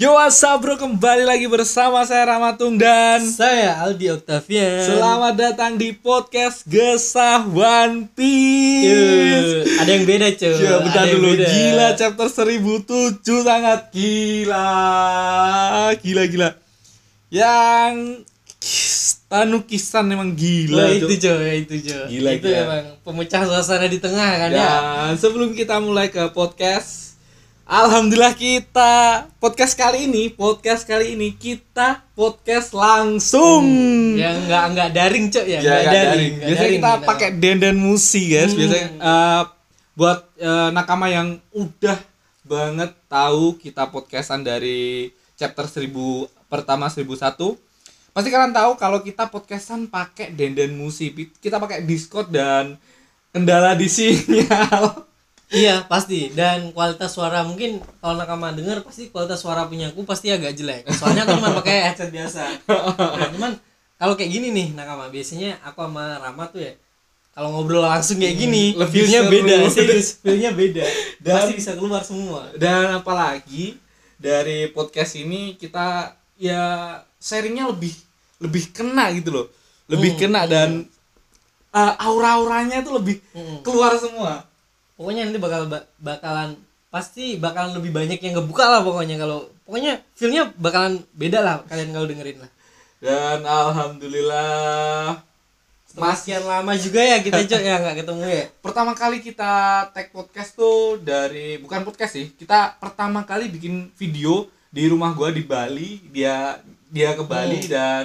Yo bro kembali lagi bersama saya Ramatung dan Saya Aldi Octavian. Selamat datang di podcast Gesah One Piece Yuh, ada yang beda cuy. Ya bentar dulu beda. Gila chapter 1007 sangat gila Gila gila Yang Tanukisan emang gila Cuk. itu cuy, itu cuy. Gila, itu gila. emang pemecah suasana di tengah kan ya. Dan sebelum kita mulai ke podcast Alhamdulillah kita podcast kali ini podcast kali ini kita podcast langsung Yang enggak enggak daring cuy ya, ya enggak nggak daring. daring. Biasanya daring kita nih, pakai denden musi guys. Hmm. Biasanya eh, buat eh, nakama yang udah banget tahu kita podcastan dari chapter 1000 pertama 1001 pasti kalian tahu kalau kita podcastan pakai denden musi kita pakai discord dan kendala di sinyal Iya, pasti. Dan kualitas suara mungkin kalau nakama denger pasti kualitas suara punya aku pasti agak jelek. Soalnya aku cuma pakai headset biasa. Nah, cuman kalau kayak gini nih nakama, biasanya aku sama Rama tuh ya kalau ngobrol langsung kayak gini, lebih feel-nya beda, serius, feel-nya beda. Dan- pasti bisa keluar semua. dan apalagi dari podcast ini kita ya sharingnya lebih lebih kena gitu loh lebih Hmm, kena dan uh, aura-auranya itu lebih Mm-mm. keluar semua Pokoknya nanti bakal ba- bakalan pasti bakalan lebih banyak yang ngebuka lah pokoknya kalau pokoknya feel-nya bakalan beda lah kalian kalau dengerin lah. dan alhamdulillah sekian lama juga ya kita cok ya nggak ketemu ya. pertama kali kita tag podcast tuh dari bukan podcast sih kita pertama kali bikin video di rumah gua di Bali dia dia ke Bali Hmm. dan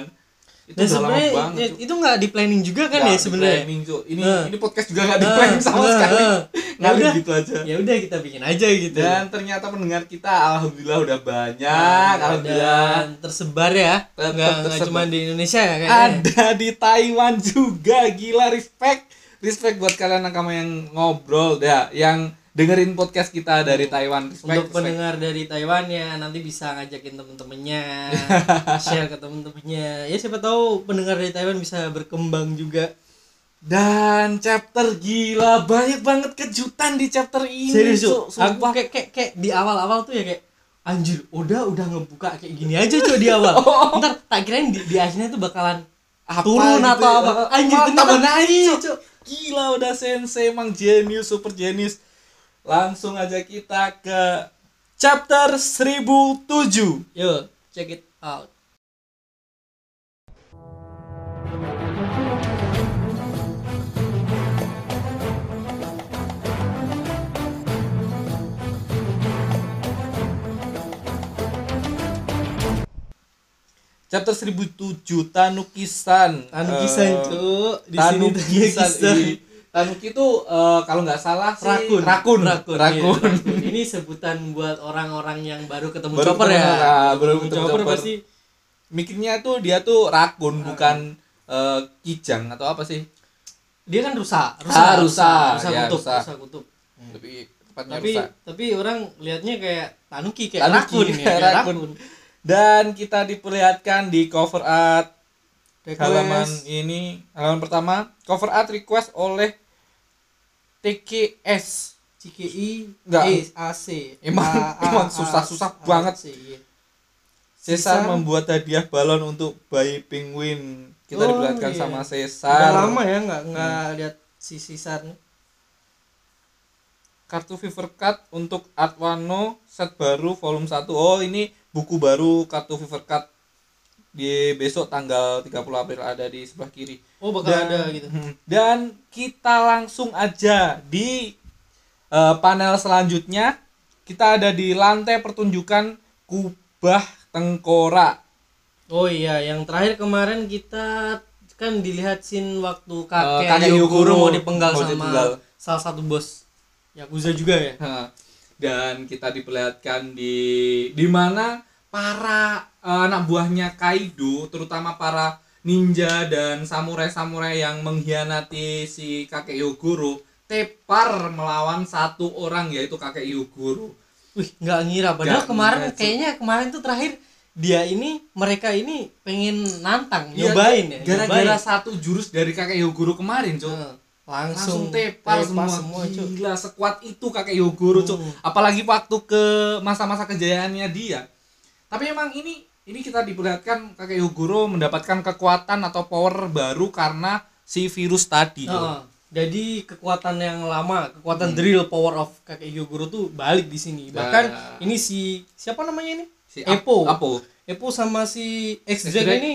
itu lama sebenarnya ya, itu nggak di planning juga kan Nggak ya sebenarnya. ini Nah. ini podcast juga nggak di planning sama Nah, sekali nah. ngalir gitu aja Ya udah kita bikin aja gitu. dan ternyata pendengar kita alhamdulillah udah banyak Nah, alhamdulillah dan tersebar ya. Nggak cuma di Indonesia ya kayaknya. ada di Taiwan juga gila respect respect buat kalian nakama yang ngobrol ya yang dengerin podcast kita dari Taiwan respect, Untuk respect. pendengar dari Taiwan ya nanti bisa ngajakin temen-temennya share ke temen-temennya ya siapa tahu pendengar dari Taiwan bisa berkembang juga dan chapter gila banyak banget kejutan di chapter ini serius Cuk. Cuk. aku kayak, kayak kayak di awal-awal tuh ya kayak anjir udah udah ngebuka kayak gini aja cuy di awal ntar tak kirain di, di akhirnya tuh bakalan Apa turun gitu atau ya. apa anjir Mantap ternyata banget, naik gila udah sensei emang genius super genius langsung aja kita ke chapter 1007 yo check it out. Chapter 1007 Tanukisan. Tanukisan Eh, cuy di sini Tanukisan i- Tanuki itu eh, kalau nggak salah sih rakun rakun rakun, rakun. iya, rakun. ini sebutan buat orang-orang yang baru ketemu Baru chopper ketemu, ya ah, baru ketemu chopper chopper. pasti mikirnya tuh dia tuh rakun bukan eh, kijang atau apa sih dia kan rusa Ah, rusa. rusa Ya, kutub rusa. rusa kutub lebih tepatnya tapi rusak. tapi orang lihatnya kayak tanuki kayak Tanuki, rakun ya kayak kayak rakun. rakun dan kita diperlihatkan di cover art Request. halaman ini halaman pertama cover art request oleh TKS CKI Enggak. AC Emang- A- A- emang susah-susah banget. Iya. Cesar Cesar. membuat hadiah balon untuk bayi penguin kita Oh, iya. sama udah Cesar lama ya nggak nggak lihat si nih kartu Fever Card untuk Art Wano set baru volume 1 oh ini buku baru kartu Fever Card di besok tanggal 30 April ada di sebelah kiri. Oh bakal dan, ada gitu. Hmm. dan kita langsung aja di eh, panel selanjutnya. Kita ada di lantai pertunjukan kubah tengkorak. Oh iya. Yang terakhir kemarin kita kan dilihat scene waktu Eh, kakek, kakek Yogoro Yogoro mau dipenggal mau sama dipenggal. salah satu bos Yakuza juga ya? Dan kita diperlihatkan di di mana para eh, anak buahnya Kaido terutama para ninja dan samurai-samurai yang mengkhianati si kakek Yogoro tepar melawan satu orang yaitu kakek Yogoro Wih, nggak ngira. Padahal Nggak kemarin ngira, kayaknya kemarin tuh terakhir dia ini mereka ini pengen nantang, Iya, nyobain ya. gara-gara satu jurus dari kakek Yogoro kemarin cok Heeh. langsung langsung, tepar semua, Cuk. gila sekuat itu kakek Yogoro cok Hmm. apalagi waktu ke masa-masa kejayaannya dia tapi emang ini ini kita diperlihatkan kakek Yogoro mendapatkan kekuatan atau power baru karena si virus tadi. Heeh. jadi kekuatan yang lama kekuatan the real power of kakek Hyogoro tuh balik di sini bahkan Nah. ini si siapa namanya ini si Epo Apo Epo sama si X X-Drake. Drake ini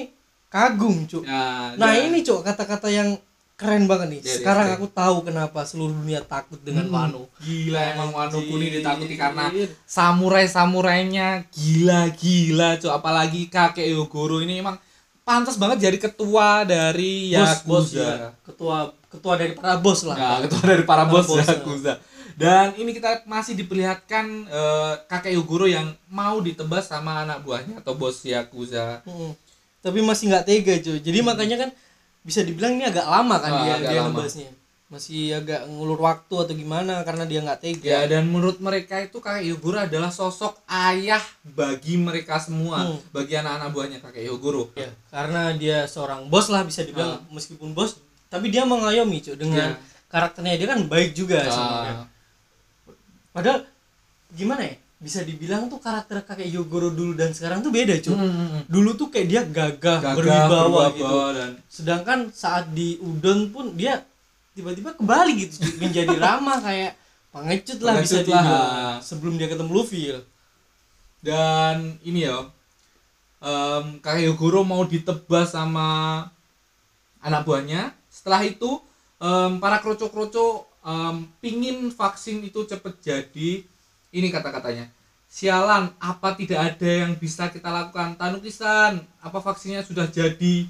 kagum cuk Ya, nah dan- ini cuk kata-kata yang keren banget nih Dari sekarang X-Drake. aku tahu kenapa seluruh dunia takut dengan Hmm, Wano gila emang Wano Kuni ditakuti karena samurai samurainya gila gila cuy apalagi kakek Yogoro ini emang pantas banget jadi ketua dari bos bos Yakuza. ya. ketua ketua dari para bos lah Nah, ketua dari para Para bos bos, Yakuza. Dan ini kita masih diperlihatkan eh, kakek Yogoro yang mau ditebas sama anak buahnya atau bos Yakuza. Mm-mm. tapi masih nggak tega cuy jadi makanya kan bisa dibilang ini agak lama kan Ah, dia agak dia ngebahasnya masih agak ngulur waktu atau gimana karena dia nggak tega Ya dan menurut mereka itu kakek Yogoro adalah sosok ayah bagi mereka semua, Hmm. bagi anak-anak buahnya kakek Yogoro. Ya, karena dia seorang bos lah bisa dibilang meskipun bos tapi dia mengayomi cuy dengan Ya. karakternya dia kan baik juga sebenarnya. Ah, Padahal gimana ya? Bisa dibilang tuh karakter kakek Yogoro dulu dan sekarang tuh beda cuy. hmm, Dulu tuh kayak dia gagah, gagah, berwibawa berwibawa, gitu. dan Sedangkan saat di Udon pun dia tiba-tiba kembali gitu menjadi ramah kayak pengecut lah bisa Pengecut lah. dibilang sebelum dia ketemu Luffy. dan ini ya em, kakek Yogoro mau ditebas sama anak buahnya setelah itu em, para kroco-kroco em, pingin vaksin itu cepet jadi ini kata-katanya sialan apa tidak ada yang bisa kita lakukan tanukisan apa vaksinnya sudah jadi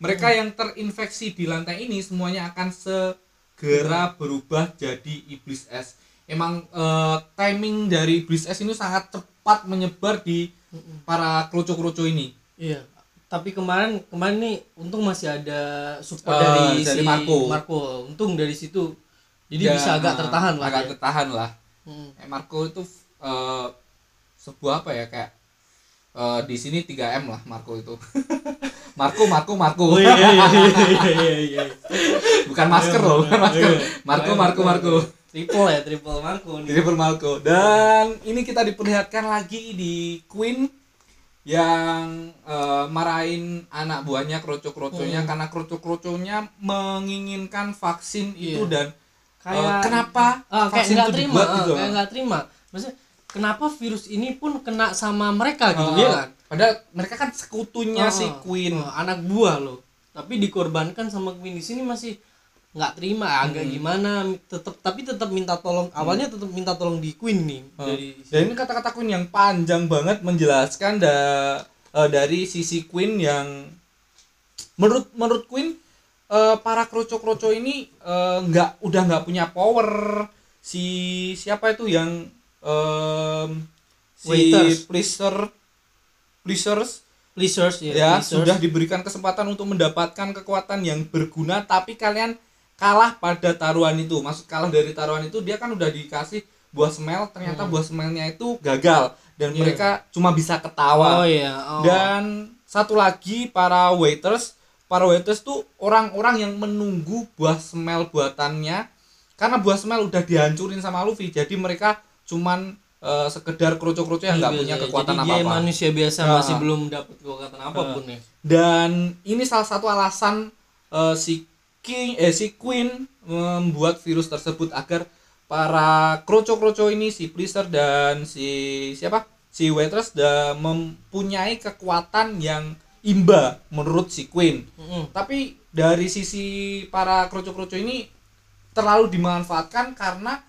mereka yang terinfeksi di lantai ini semuanya akan segera berubah jadi iblis es emang eh, timing dari iblis es ini sangat cepat menyebar di para kroco-kroco ini Iya. Tapi kemarin kemarin nih untung masih ada support Eh, dari, dari si Marco. Untung dari situ. Jadi Ya, bisa agak tertahan lah. agak ya. tertahan lah Hmm. Eh, Marco itu eh, sebuah apa ya kayak eh, di sini 3 m lah Marco itu Marco Marco Marco Oh iya iya iya iya iya. iya. bukan masker loh bukan masker Iya. Marco Marco Marco Triple ya, triple Marco nih. Triple Marco dan ini kita diperlihatkan lagi di Queen yang eh, marahin anak buahnya kroco-kroconya Hmm. karena kroco-kroconya menginginkan vaksin itu Iya. dan Kayak Eh, kenapa Ah, kayak vaksin nggak itu terima, dibuat ah, gitu kayak nggak terima. Maksudnya kenapa virus ini pun kena sama mereka gitu, Eh, ya kan? padahal mereka kan sekutunya Ah, si Queen ah, anak buah loh. Tapi dikorbankan sama Queen di sini masih nggak terima agak Hmm. gimana tetap tapi tetap minta tolong awalnya tetap minta tolong di Queen nih Oh. dari Dan ini kata-kata Queen yang panjang banget menjelaskan da, eh, dari sisi Queen yang menurut menurut Queen eh, para kroco-kroco ini eh, nggak udah nggak punya power si siapa itu yang em, si Waiters. pleaser pleasers Pleasures ya, ya Pleasures. sudah diberikan kesempatan untuk mendapatkan kekuatan yang berguna tapi kalian kalah pada taruhan itu maksud kalah dari taruhan itu dia kan udah dikasih buah smell ternyata buah smellnya itu gagal dan Hmm. Iya. mereka cuma bisa ketawa Oh iya, oh. dan satu lagi para waiters para waiters tuh orang-orang yang menunggu buah smell buatannya karena buah smell udah dihancurin sama Luffy jadi mereka cuman eh, sekedar kroco-kroco yang nggak Iya, punya biasa. kekuatan Jadi dia apa-apa manusia biasa Ah. masih belum dapat kekuatan apa pun ya. dan ini salah satu alasan eh, si King eh si Queen membuat virus tersebut agar para kroco-kroco ini si Pleaser dan si siapa si Waitress da, mempunyai kekuatan yang imba menurut si Queen Mm-mm. tapi dari sisi para kroco-kroco ini terlalu dimanfaatkan karena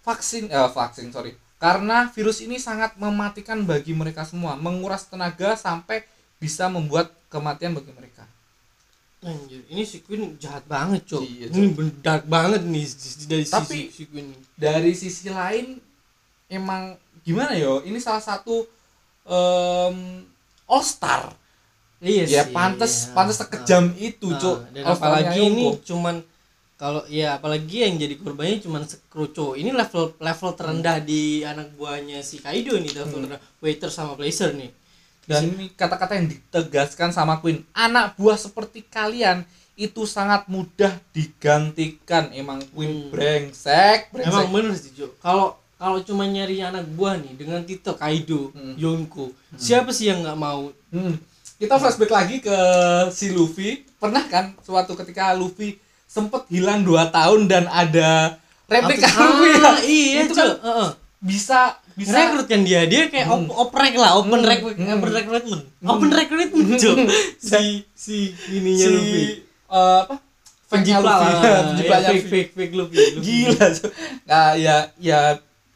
vaksin eh vaksin sorry karena virus ini sangat mematikan bagi mereka semua menguras tenaga sampai bisa membuat kematian bagi mereka Anjir, ini si Queen jahat banget, Cok. Iya, ini dark banget nih dari Tapi- sisi si Queen. dari sisi lain emang gimana yo ini salah satu em all star Iya ya sih, pantes iya. pantes sekejam itu Ah, cuk dan All-Star-nya apalagi ini Yonko. cuman kalau ya apalagi yang jadi korbannya cuman sekruco ini level level terendah di anak buahnya si Kaido nih level Hmm. waiter sama placer nih dan ini kata-kata yang ditegaskan sama Queen anak buah seperti kalian itu sangat mudah digantikan emang Queen Hmm. brengsek brengsek emang bener sih Cuk. kalau kalau cuma nyari anak buah nih dengan titel Kaido, Hmm. Yonko, siapa sih yang nggak mau? Hmm. Kita flashback lagi ke si Luffy. Pernah kan suatu ketika Luffy sempet hilang 2 tahun dan ada replika Luffy ya? Ah, iya itu kan Heeh. bisa bisa Rekrut kan dia, dia kayak op oprek lah, open Hmm. recruit, Hmm. open recruitment, open recruitment Cuk. si si ininya si Luffy. eh, apa? Penjiplak Luffy. lah, ya, Penjiplaknya fake Luffy. fake fake Luffy. Luffy. Gila. Cuk. Nah, ya ya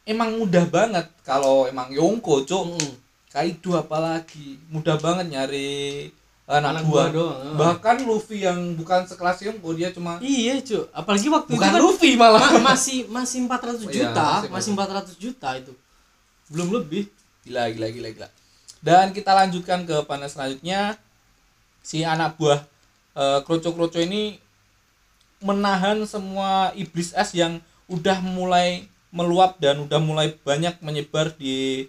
emang mudah banget kalau emang Yonko, Cuk. Mm-mm. Kaido apalagi mudah banget nyari anak, Anak buah. doang. Bahkan Luffy yang bukan sekelas Yonko dia cuma Iya, Cuk. Apalagi waktu bukan itu kan Luffy malah. ma- masih masih 400 Oh, iya, juta, masih- masih 400 juta itu. Belum lebih. Gila gila gila gila. Dan kita lanjutkan ke panel selanjutnya. Si anak buah eh, kroco-kroco ini menahan semua iblis es yang udah mulai meluap dan udah mulai banyak menyebar di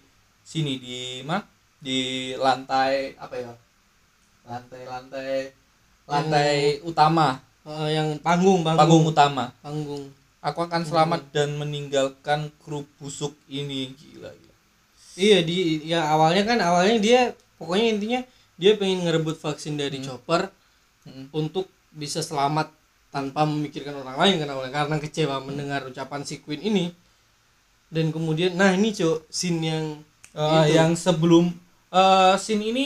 sini di mana? Di lantai apa ya? Lantai-lantai lantai utama, Eh, yang panggung, panggung, panggung utama. panggung. Aku akan selamat dan meninggalkan kru busuk ini gila gila. Iya di ya awalnya kan awalnya dia pokoknya intinya dia pengen ngerebut vaksin dari Chopper Mm. untuk bisa selamat tanpa memikirkan orang lain awalnya karena kecewa mendengar ucapan si Queen ini dan kemudian nah ini cok scene yang Eh, Itu. yang sebelum eh scene ini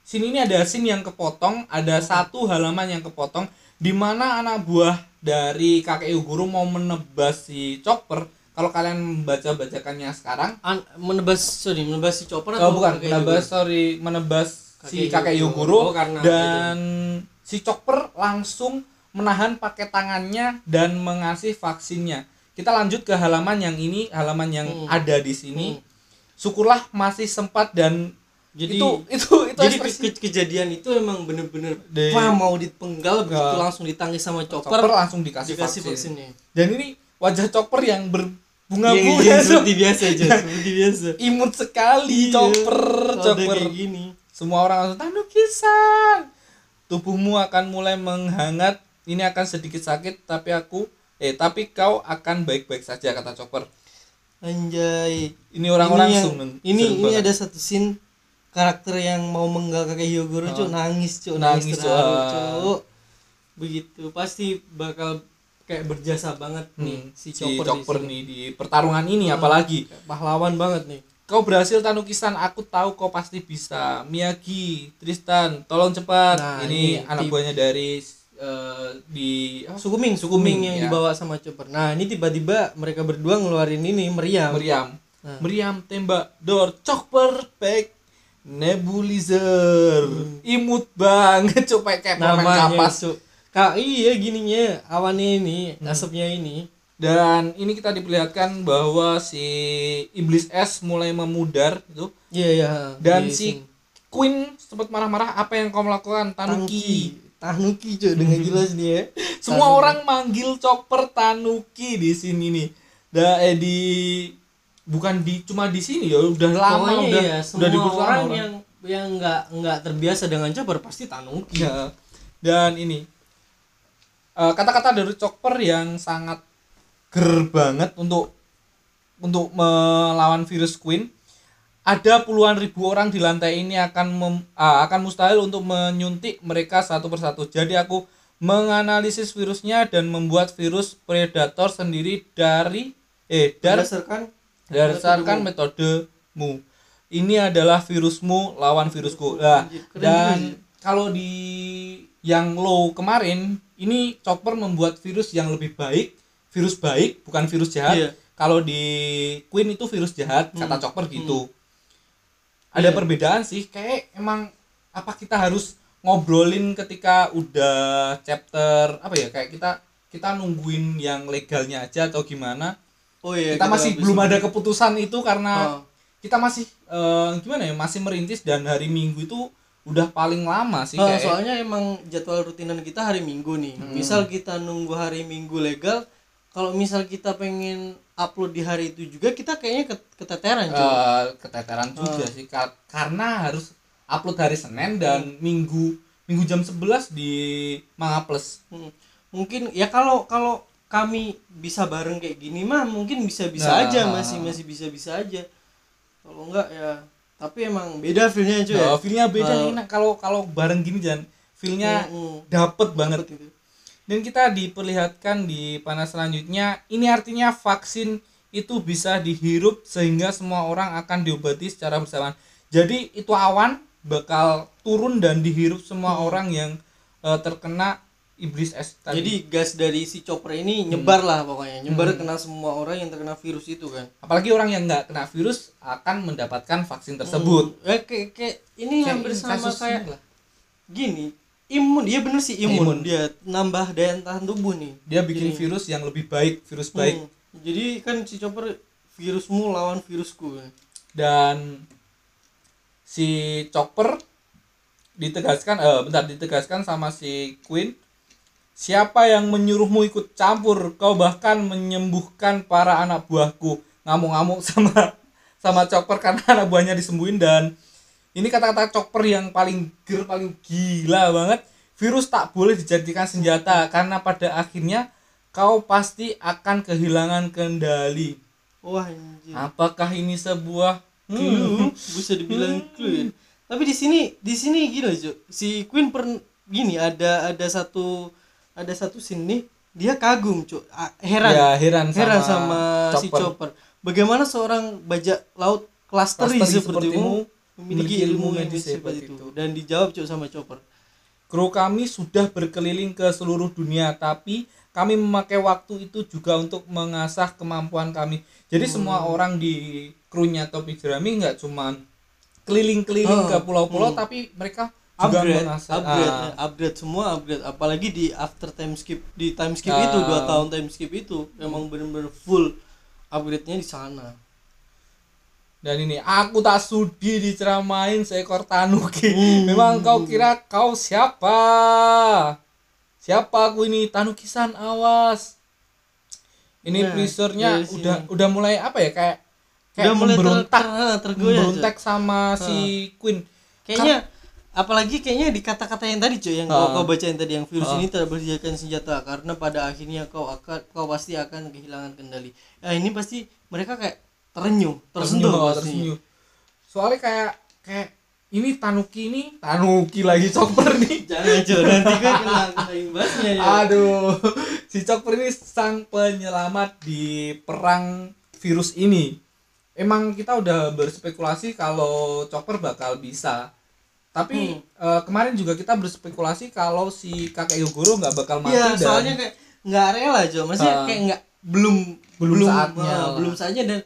scene ini ada scene yang kepotong ada satu halaman yang kepotong di mana anak buah dari kakek guru mau menebas si chopper kalau kalian baca bacakannya sekarang an- menebas sorry menebas si Chopper oh, bukan kakek menebas Yogoro? sorry menebas si Kakek kakek Yogoro Yogoro. Oh, dan si chopper langsung menahan pakai tangannya dan mengasih vaksinnya kita lanjut ke halaman yang ini halaman yang Hmm. ada di sini Hmm. Syukurlah masih sempat dan jadi itu itu itu jadi ekspresi. ke- kejadian itu emang bener-bener wah mau dipenggal begitu langsung ditangis sama Chopper, chopper langsung dikasih, dikasih vaksin. vaksinnya dan ini wajah chopper yang berbunga-bunga. Iya, tuh. seperti biasa aja seperti biasa. imut sekali Iya, chopper chopper. kayak gini. Semua orang langsung tanukisan tubuhmu akan mulai menghangat. Ini akan sedikit sakit tapi aku eh tapi kau akan baik-baik saja kata chopper anjay. Ini orang-orang ini yang- ini ini ada satu scene karakter yang mau menggal kakek Hyogoro cuk. Nangis cuk. Nangis, nangis, terharu Ah. cuk. Begitu. Pasti bakal kayak berjasa banget nih Hmm, si si Chopper, chopper, di sini. nih di pertarungan ini apalagi. Kayak pahlawan banget nih. Kau berhasil Tanukisan, aku tahu kau pasti bisa. Miyagi, Tristan, tolong cepat. Nah, ini ini anak buahnya dari eh, di apa? Sukuming, Sukuming yang ya. dibawa sama Chopper. Nah, ini tiba-tiba mereka berdua ngeluarin ini meriam. Meriam. Nah. Meriam tembak door chopper back nebulizer. Imut banget coba kayak permen kapas. Cuk. Kak, iya gininya awannya ini, asapnya ini. Dan ini kita diperlihatkan bahwa si iblis es mulai memudar itu Iya, iya. dan di si. Queen sempat marah-marah apa yang kau melakukan Tanuki. Tanuki, Cuk, dengan jelas nih ya. Semua Tanuki. orang manggil Chopper Tanuki di sini nih. Da, eh, di bukan di cuma di sini ya, udah lama Pokoknya udah iya, udah semua diburu sama orang yang yang nggak nggak terbiasa dengan Chopper pasti Tanuki. Ya. Dan ini eh, kata-kata dari Chopper yang sangat ger banget untuk untuk melawan virus Queen. Ada puluhan ribu orang di lantai ini akan mem- ah, akan mustahil untuk menyuntik mereka satu persatu. Jadi aku menganalisis virusnya dan membuat virus predator sendiri dari eh dari Berdasarkan berdasarkan metodemu. Ini adalah virusmu lawan virusku. Nah, dan kalau di yang low kemarin ini Chopper membuat virus yang lebih baik, virus baik bukan virus jahat. Iya. Kalau di Queen itu virus jahat, kata Hmm. Chopper gitu. Ada Iya. perbedaan sih, kayak emang apa kita harus ngobrolin ketika udah chapter apa ya kayak kita kita nungguin yang legalnya aja atau gimana Oh iya, kita masih habis belum ada keputusan itu karena Oh. kita masih eh, gimana ya masih merintis dan hari minggu itu udah paling lama sih Oh, kayak soalnya emang jadwal rutinan kita hari Minggu nih. Hmm. Misal kita nunggu hari Minggu legal, kalau misal kita pengen upload di hari itu juga kita kayaknya ket- keteteran cuy. eh, keteteran juga Oh. sih Ka- karena harus upload hari Senin dan minggu minggu jam 11 di Manga Plus Hmm. Mungkin ya kalau kalau kami bisa bareng kayak gini mah mungkin bisa-bisa Nah. aja masih masih bisa-bisa aja kalau enggak ya tapi emang beda feelnya cuy ya Oh, feelnya beda Eh, nih Nak. kalau kalau bareng gini jangan feelnya Mm-mm. dapet banget Dapet gitu. Dan kita diperlihatkan di panel selanjutnya ini artinya vaksin itu bisa dihirup sehingga semua orang akan diobati secara bersamaan. Jadi itu awan bakal turun dan dihirup semua orang yang eh, terkena iblis es tadi. Jadi gas dari si chopper ini nyebar lah pokoknya. Nyebar kena semua orang yang terkena virus itu kan. Apalagi orang yang nggak kena virus akan mendapatkan vaksin tersebut. Hmm. Eh, kayak, kayak ini Kayak hampir ini sama kasus kayak lah. gini imun dia bener sih imun, Imun. dia nambah daya tahan tubuh nih dia bikin Jadi- virus yang lebih baik virus baik Hmm. jadi kan si chopper virusmu lawan virusku dan si Chopper ditegaskan eh bentar ditegaskan sama si Queen siapa yang menyuruhmu ikut campur kau bahkan menyembuhkan para anak buahku ngamuk-ngamuk sama sama Chopper karena anak buahnya disembuhin dan ini kata-kata Chopper yang paling ger paling gila banget. Virus tak boleh dijadikan senjata karena pada akhirnya kau pasti akan kehilangan kendali. Wah anjir apakah ini sebuah clue? Hmm, bisa dibilang clue ya. tapi di sini di sini gini loh Cuk. si Queen per gini ada ada satu ada satu scene nih dia kagum cuk. Heran. Ya heran sama, heran sama si Chopper. Chopper. Bagaimana seorang bajak laut klasteri Klasteri sepertimu sepertimu memiliki ilmu medis sehebat seperti itu dan dijawab cuk sama Chopper Kru kami sudah berkeliling ke seluruh dunia, tapi kami memakai waktu itu juga untuk mengasah kemampuan kami. Jadi Hmm. semua orang di krunya Topi Jerami nggak cuman keliling-keliling Oh, ke pulau-pulau, hmm. tapi mereka juga upgrade mengasah. upgrade Ah, upgrade semua upgrade apalagi di after time skip di time skip Ah. itu dua tahun time skip itu memang bener-bener full upgrade-nya di sana dan ini aku tak sudi diceramain seekor tanuki. Hmm. Memang kau kira kau siapa? Siapa aku ini tanukisan awas. Ini Nah, dari sini. udah udah mulai apa ya kayak kayak udah mulai memberontak ter, ah, memberontak sama si Queen. kayaknya apalagi kayaknya di kata-kata yang tadi cuy yang Ah. kau, kau bacain tadi yang virus Ah. ini tidak berjadikan senjata karena pada akhirnya kau akan kau pasti akan kehilangan kendali nah ini pasti mereka kayak terenyuh tersentuh Tersenyum, tersenyum. Soalnya kayak kayak ini tanuki ini tanuki lagi chopper nih. jangan cuy nanti kau kena kena imbasnya ya Aduh, si Chopper ini sang penyelamat di perang virus ini. Emang kita udah berspekulasi kalau Chopper bakal bisa. Tapi eh, kemarin juga kita berspekulasi kalau si kakek Yogoro nggak bakal mati Iya, dan soalnya kayak nggak rela Jo. Maksudnya Ah. kayak nggak belum Belum saatnya belum saatnya dan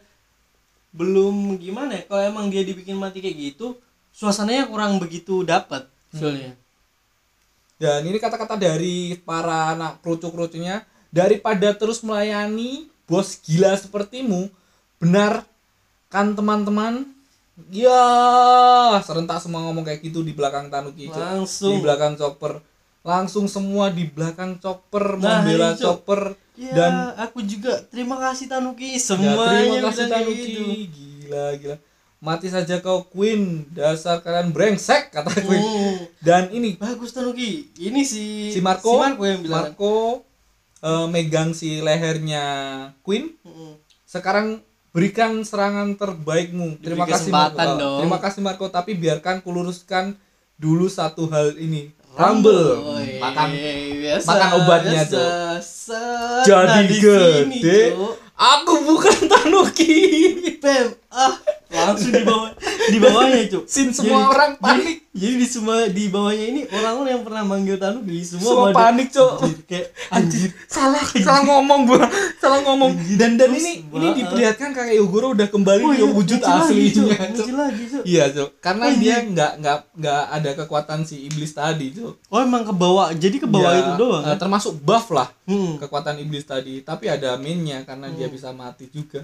belum gimana ya kalau emang dia dibikin mati kayak gitu, suasananya kurang begitu dapat Hmm. soalnya. dan ini kata-kata dari para anak kerucu-kerucunya daripada terus melayani bos gila sepertimu benar kan teman-teman ya serentak semua ngomong kayak gitu di belakang Tanuki. Langsung. di belakang Chopper langsung semua di belakang Chopper Nah, membela. Chopper Ya, dan aku juga terima kasih Tanuki ya, semuanya terima kasih kayak Tanuki gitu. gila gila mati saja kau Queen dasar kalian brengsek kata Queen Hmm. dan ini Bagus Tanuki. Ini si si Marco si Marco yang bilang. Marco eh, megang si lehernya Queen Mm-mm. sekarang berikan serangan terbaikmu terima kasih Marco dong. terima kasih Marco tapi biarkan kuluruskan dulu satu hal ini Rumble Oi, makan biasa, makan obatnya, biasa. Set. Jadi Nah, sini, gede. Aku bukan Tanuki Pem, ah langsung di bawah di bawahnya cuk Sin semua orang panik. jadi, jadi di semua di bawahnya ini orang-orang yang pernah manggil Tanuki semua, semua pada- panik Anjir, kayak anjir salah salah ngomong gua salah ngomong dan dan Terus, ini ini wah. diperlihatkan kakek Yogoro udah kembali Oh, ke iya, wujud Cuk. aslinya cuk Iya, Cok. Karena Oh, dia iya. nggak nggak nggak ada kekuatan si iblis tadi, Cok. oh emang ke bawah jadi ke bawah Ya, itu doang eh, kan? termasuk buff lah Hmm. kekuatan iblis tadi, tapi ada mainnya karena dia bisa mati juga.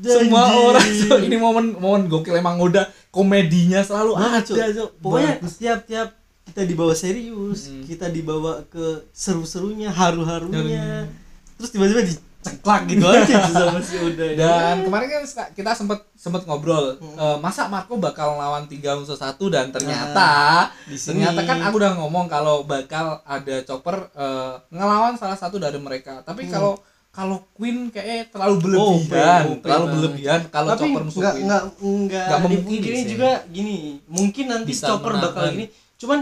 Semua orang Cok, ini momen momen gokil emang udah komedinya selalu Nah, ada. Cok. Pokoknya Bagus. setiap tiap kita dibawa serius, Mm. kita dibawa ke seru-serunya, haru-harunya. Harunya. Terus tiba-tiba di ceklak gitu aja sama si Oda. Dan kemarin kan kita sempet sempet ngobrol, eh, masa Marco bakal lawan tiga musuh satu dan ternyata di sini. ternyata kan aku udah ngomong kalau bakal ada chopper eh, ngelawan salah satu dari mereka. Tapi kalau kalau Queen kayaknya terlalu berlebihan, OP terlalu berlebihan kalau chopper musuh nggak Queen. nggak nggak Nggak memungkiri dipungkiri sih. juga gini mungkin nanti Bisa chopper bakal menahan. gini cuman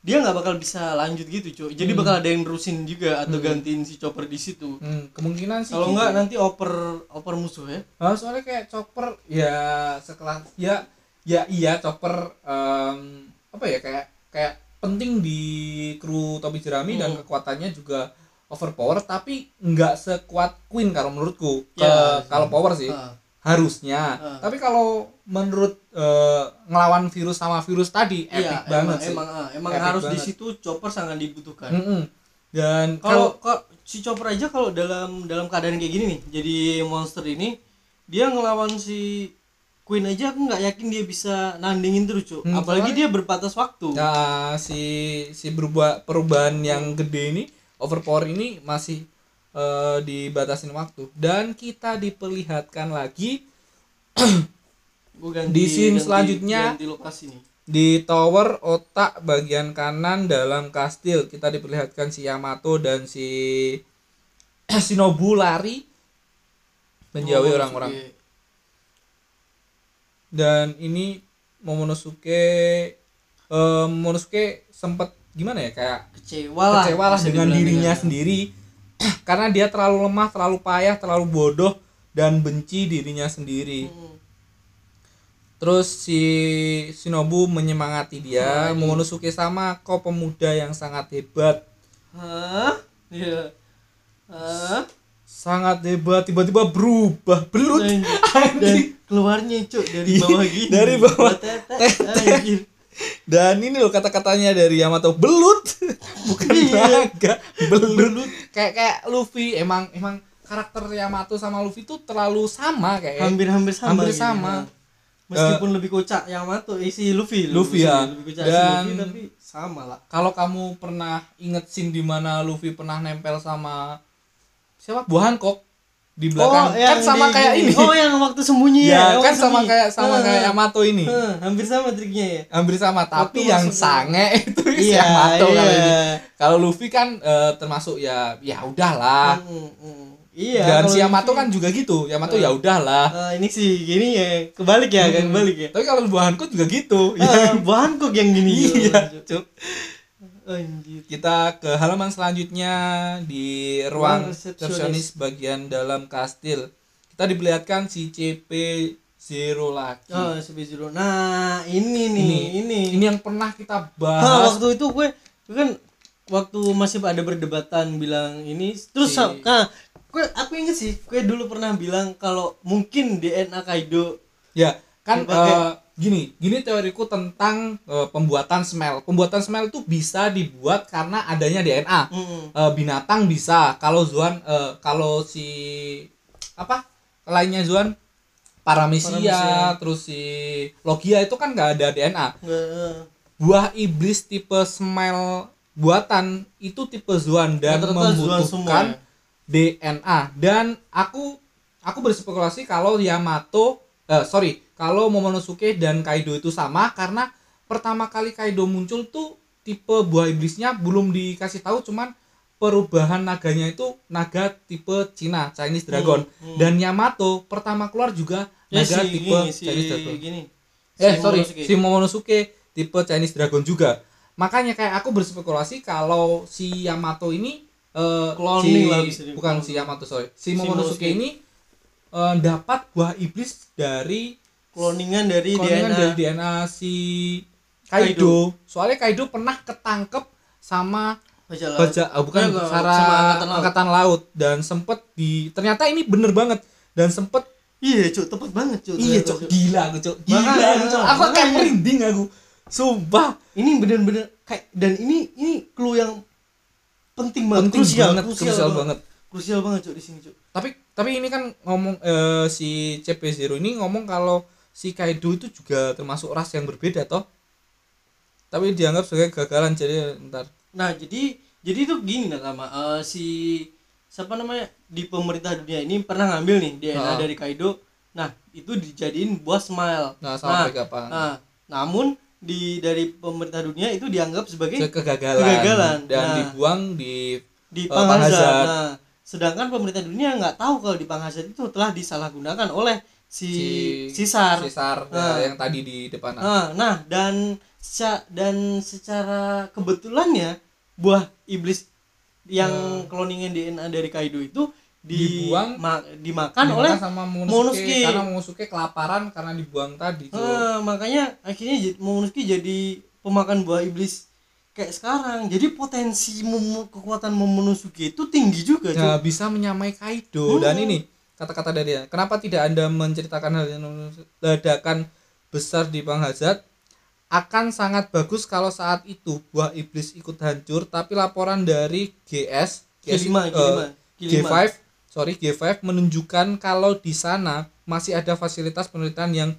dia nggak bakal bisa lanjut gitu cuy jadi bakal ada yang nerusin juga atau gantiin si chopper di situ Hmm, kemungkinan sih. kalau gitu. nggak nanti oper oper musuh ya Ah, soalnya kayak chopper ya sekelas ya ya iya chopper em, apa ya kayak kayak penting di kru topi jerami dan Hmm. kekuatannya juga overpower tapi nggak sekuat Queen kalau menurutku. Ke Ya, kalau power sih. Ah. harusnya. Ah. tapi kalau menurut eh, ngelawan virus sama virus tadi epic Iya, banget emang, sih. emang, ah, emang Epic harus di situ chopper sangat dibutuhkan. Mm-mm. dan kalau kalau kalau si chopper aja kalau dalam dalam keadaan kayak gini nih jadi monster ini dia ngelawan si Queen aja aku nggak yakin dia bisa nandingin terus cuy Hmm, apalagi soalnya- dia berbatas waktu. Nah, si si berubah perubahan yang gede ini overpower ini masih eh, dibatasin waktu. Dan kita diperlihatkan lagi ganti, Di scene ganti- selanjutnya- ganti lokasi nih. di tower otak bagian kanan dalam kastil. Kita diperlihatkan si Yamato dan si Shinobu lari menjauhi Oh, orang-orang. Dan ini Momonosuke eh, Momonosuke sempat gimana ya kayak kecewa lah kecewa lah dengan dirinya ya. sendiri karena dia terlalu lemah, terlalu payah, terlalu bodoh dan benci dirinya sendiri. Hmm. Terus si Shinobu menyemangati dia, ini. Momonosuke sama kau pemuda yang sangat hebat. hah iya hah Sangat hebat, tiba-tiba berubah belut. dan, dan keluarnya cuk dari Iya, bawah gini dari bawah. Tete, anjir. Dan ini loh kata-katanya dari Yamato belut, bukan Iya. naga, belut. Kayak kayak Luffy emang emang karakter Yamato sama Luffy tuh terlalu sama kayak. hampir-hampir sama Hampir gitu. sama. Nah, meskipun lebih kocak Yamato eh, si Luffy Luffy, ya. lebih kocak Dan- si Luffy tapi sama lah kalau kamu pernah inget scene di mana Luffy pernah nempel sama siapa buah Hancock di belakang. kan yang sama di kayak ini. oh yang waktu sembunyi ya, ya, kan waktu sama kayak sama Hah, kayak Yamato ini. Hah, hampir sama triknya ya. Hampir sama tapi Waktu yang sange itu si Iya, Yamato iya. kalau ini. Kalau Luffy kan eh, termasuk ya ya udahlah. Hmm, hmm. iya dan si Yamato Luffy- kan juga gitu. Yamato Eh. ya udahlah. Ah, ini sih gini ya kebalik ya kan Hmm. kebalik ya. Tapi kalau buah Hancock juga gitu. Bahan kok yang gini iya Cuk. Anjir. Kita ke halaman selanjutnya di ruang resepsionis. bagian dalam kastil. Kita diperlihatkan si CP Zero lagi. Oh CP Zero. Nah ini nih Ini. ini, ini yang pernah kita bahas. waktu itu gue gue kan waktu masih ada perdebatan bilang ini. Terus Si- nah, gue aku inget sih gue dulu pernah bilang kalau mungkin DNA Kaido ya kan Dipakai. eh, gini gini teoriku tentang eh, pembuatan smell. Pembuatan smell itu bisa dibuat karena adanya DNA mm, Eh, binatang bisa. Kalau Zuan eh, kalau si apa? Lainnya Zuan? Paramecia, Paramecia. terus si Logia itu kan nggak ada DNA nggak- buah iblis tipe smell buatan itu tipe Zuan dan Zuan membutuhkan semua ya? DNA dan aku aku berspekulasi kalau Yamato eh, sorry kalau Momonosuke dan Kaido itu sama karena pertama kali Kaido muncul tuh tipe buah iblisnya belum dikasih tahu cuman perubahan naganya itu naga tipe Cina Chinese Dragon Hmm, hmm. dan Yamato pertama keluar juga ya naga si tipe gini, si Chinese Dragon gini eh Si sorry Momonosuke. si Momonosuke tipe Chinese Dragon juga makanya kayak aku berspekulasi kalau si Yamato ini eh, Cloning si, lah bisa bukan si Yamato sorry si Si Momonosuke Momonosuke. ini eh, dapat buah iblis dari cloningan dari cloningan DNA dari DNA si Kaido. soalnya Kaido pernah ketangkep sama baca laut. baja ah, bukan Enggak, Sarah sama angkatan, angkatan laut. laut dan sempet di ternyata ini bener banget. Dan sempet iya cuk tepat banget cuk iya cok gila aku cok gila. Makanya, aku, Cok. aku kayak merinding aku. Sumpah. Ini bener-bener kayak dan ini ini clue yang penting banget penting krusial, banget krusial banget. krusial banget cuk di sini cuk. Tapi tapi ini kan ngomong eh, si CP0 ini ngomong kalau si Kaido itu juga termasuk ras yang berbeda toh tapi dianggap sebagai gagalan jadi ntar Nah, jadi jadi itu gini nakama. Eh si siapa namanya di pemerintah dunia ini pernah ngambil nih DNA Ah. dari Kaido nah itu dijadiin buah smile Nah, sama Vegapunk. nah, namun di dari pemerintah dunia itu dianggap sebagai Ke- kegagalan, Kegagalan. dan Nah. dibuang di di Eh, Panghazard. Panghazard. Nah, sedangkan pemerintah dunia nggak tahu kalau di Panghazard itu telah disalahgunakan oleh si, si Sisar. Sisar Nah. ya, yang tadi di depan Nah, nah, dan seca- dan secara kebetulannya buah iblis yang cloningan DNA dari Kaido itu di, Dibuang. ma- dimakan Dimakan oleh sama Momonosuke. Momonosuke karena Momonosuke kelaparan karena dibuang tadi tuh. Eh, makanya akhirnya Momonosuke jadi pemakan buah iblis kayak sekarang. Jadi potensi Momo- kekuatan Momonosuke itu tinggi juga, Nah, bisa menyamai Kaido dan ini kata-kata dari dia. Kenapa tidak Anda menceritakan hal yang ledakan besar di Panghazard? Akan sangat bagus kalau saat itu buah iblis ikut hancur, tapi laporan dari GS, G5, eh, G5, G5. G5, sorry G5 menunjukkan kalau di sana masih ada fasilitas penelitian yang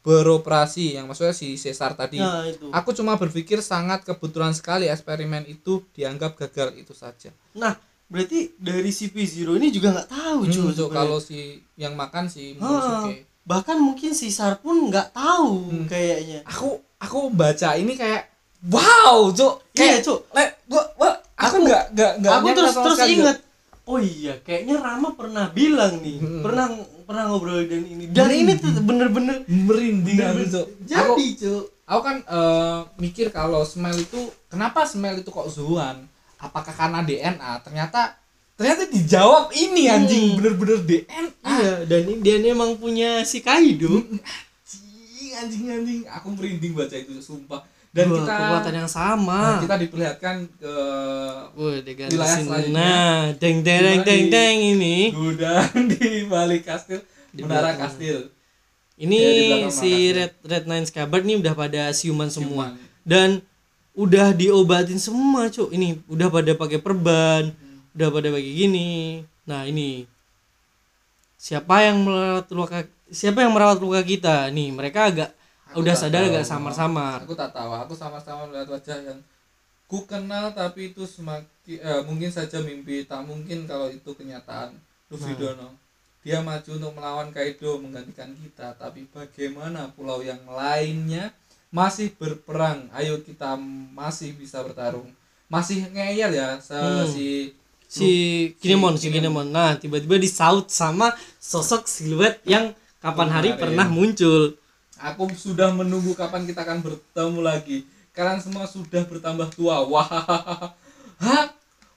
beroperasi, yang maksudnya si Caesar tadi. Nah, itu. Aku cuma berpikir sangat kebetulan sekali eksperimen itu dianggap gagal itu saja. Nah, berarti dari si P0 ini juga nggak tahu, Hmm, so, kalau si yang makan si Momonosuke. bahkan mungkin si Sar pun nggak tahu Hmm. kayaknya. Aku aku baca ini kayak wow, Cuk. Iya, Kayak Cuk. le, gua, gua aku Aku- nggak nggak nggak Aku terus terus inget. Oh iya, kayaknya Rama pernah bilang nih, Hmm. pernah pernah ngobrol dan ini. Dan ini tuh bener-bener Cuk. merinding aku, bener-bener Cuk. Aku, jadi, Cuk. aku kan eh, mikir kalau smell itu kenapa smell itu kok Zuan? Apakah karena DNA? Ternyata ternyata dijawab ini anjing Hmm. bener-bener DNA. Iya, dan ini dia emang punya si Kaido. Anjing anjing anjing. Aku merinding baca itu sumpah. Dan Wah, kita kekuatan yang nah, sama. kita diperlihatkan ke Wah, wilayah selanjutnya. Nah, deng deng deng deng deng ini. gudang di balik kastil, Di menara belakang. kastil. Ini Ya, si. Red Red Nine Scabbard nih udah pada siuman semua. Siuman. Dan udah diobatin semua, Cuk. Ini udah pada pakai perban, Hmm. udah pada pakai gini. Nah, ini siapa yang merawat luka siapa yang merawat luka kita? Nih, mereka agak Aku udah sadar tahu. agak samar-samar. Aku tak tahu. Aku sama-sama melihat wajah yang ku kenal tapi itu semakin eh, mungkin saja mimpi tak mungkin kalau itu kenyataan. Luffy Nah. Dono. Dia maju untuk melawan Kaido menggantikan kita, tapi bagaimana pulau yang lainnya masih berperang? Ayo kita masih bisa bertarung. Masih ngeyel ya se- Hmm. si si Kinemon, si Kinemon. Nah, tiba-tiba disaut sama sosok siluet yang kapan hari Kemarin. pernah muncul. Aku sudah menunggu kapan kita akan bertemu lagi. Kalian semua sudah bertambah tua. Wah. Hah?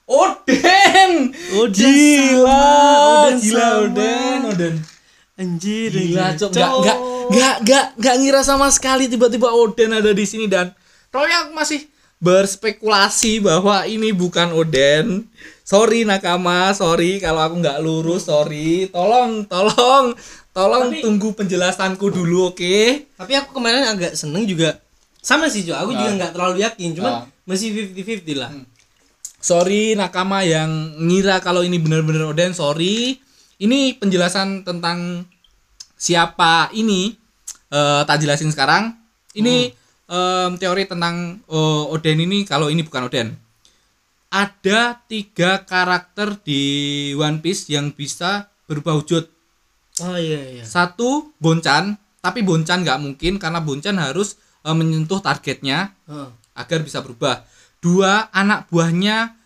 Oden. Oh, Gila. Oden gila. Oden. Oden. Anjir, Gila. Cok. Enggak enggak enggak enggak enggak ngira sama sekali tiba-tiba Oden ada di sini dan Roy aku masih berspekulasi bahwa ini bukan Oden. Sorry Nakama, sorry kalau aku nggak lurus, sorry. Tolong, tolong, tolong Tapi- tunggu penjelasanku dulu, oke? Tapi aku kemarin agak seneng juga. Sama sih, Jo. Aku juga Ah. nggak terlalu yakin, cuman Ah. masih 50-50 lah. Hmm. Sorry nakama yang ngira kalau ini benar-benar Oden, sorry. Ini penjelasan tentang siapa ini eh, tak jelasin sekarang. Ini em, teori tentang eh, Oden ini kalau ini bukan Oden. Ada tiga karakter di One Piece yang bisa berubah wujud. Oh iya iya. Satu Bonchan, tapi Bonchan nggak mungkin karena Bonchan harus eh, menyentuh targetnya Heeh. agar bisa berubah. Dua anak buahnya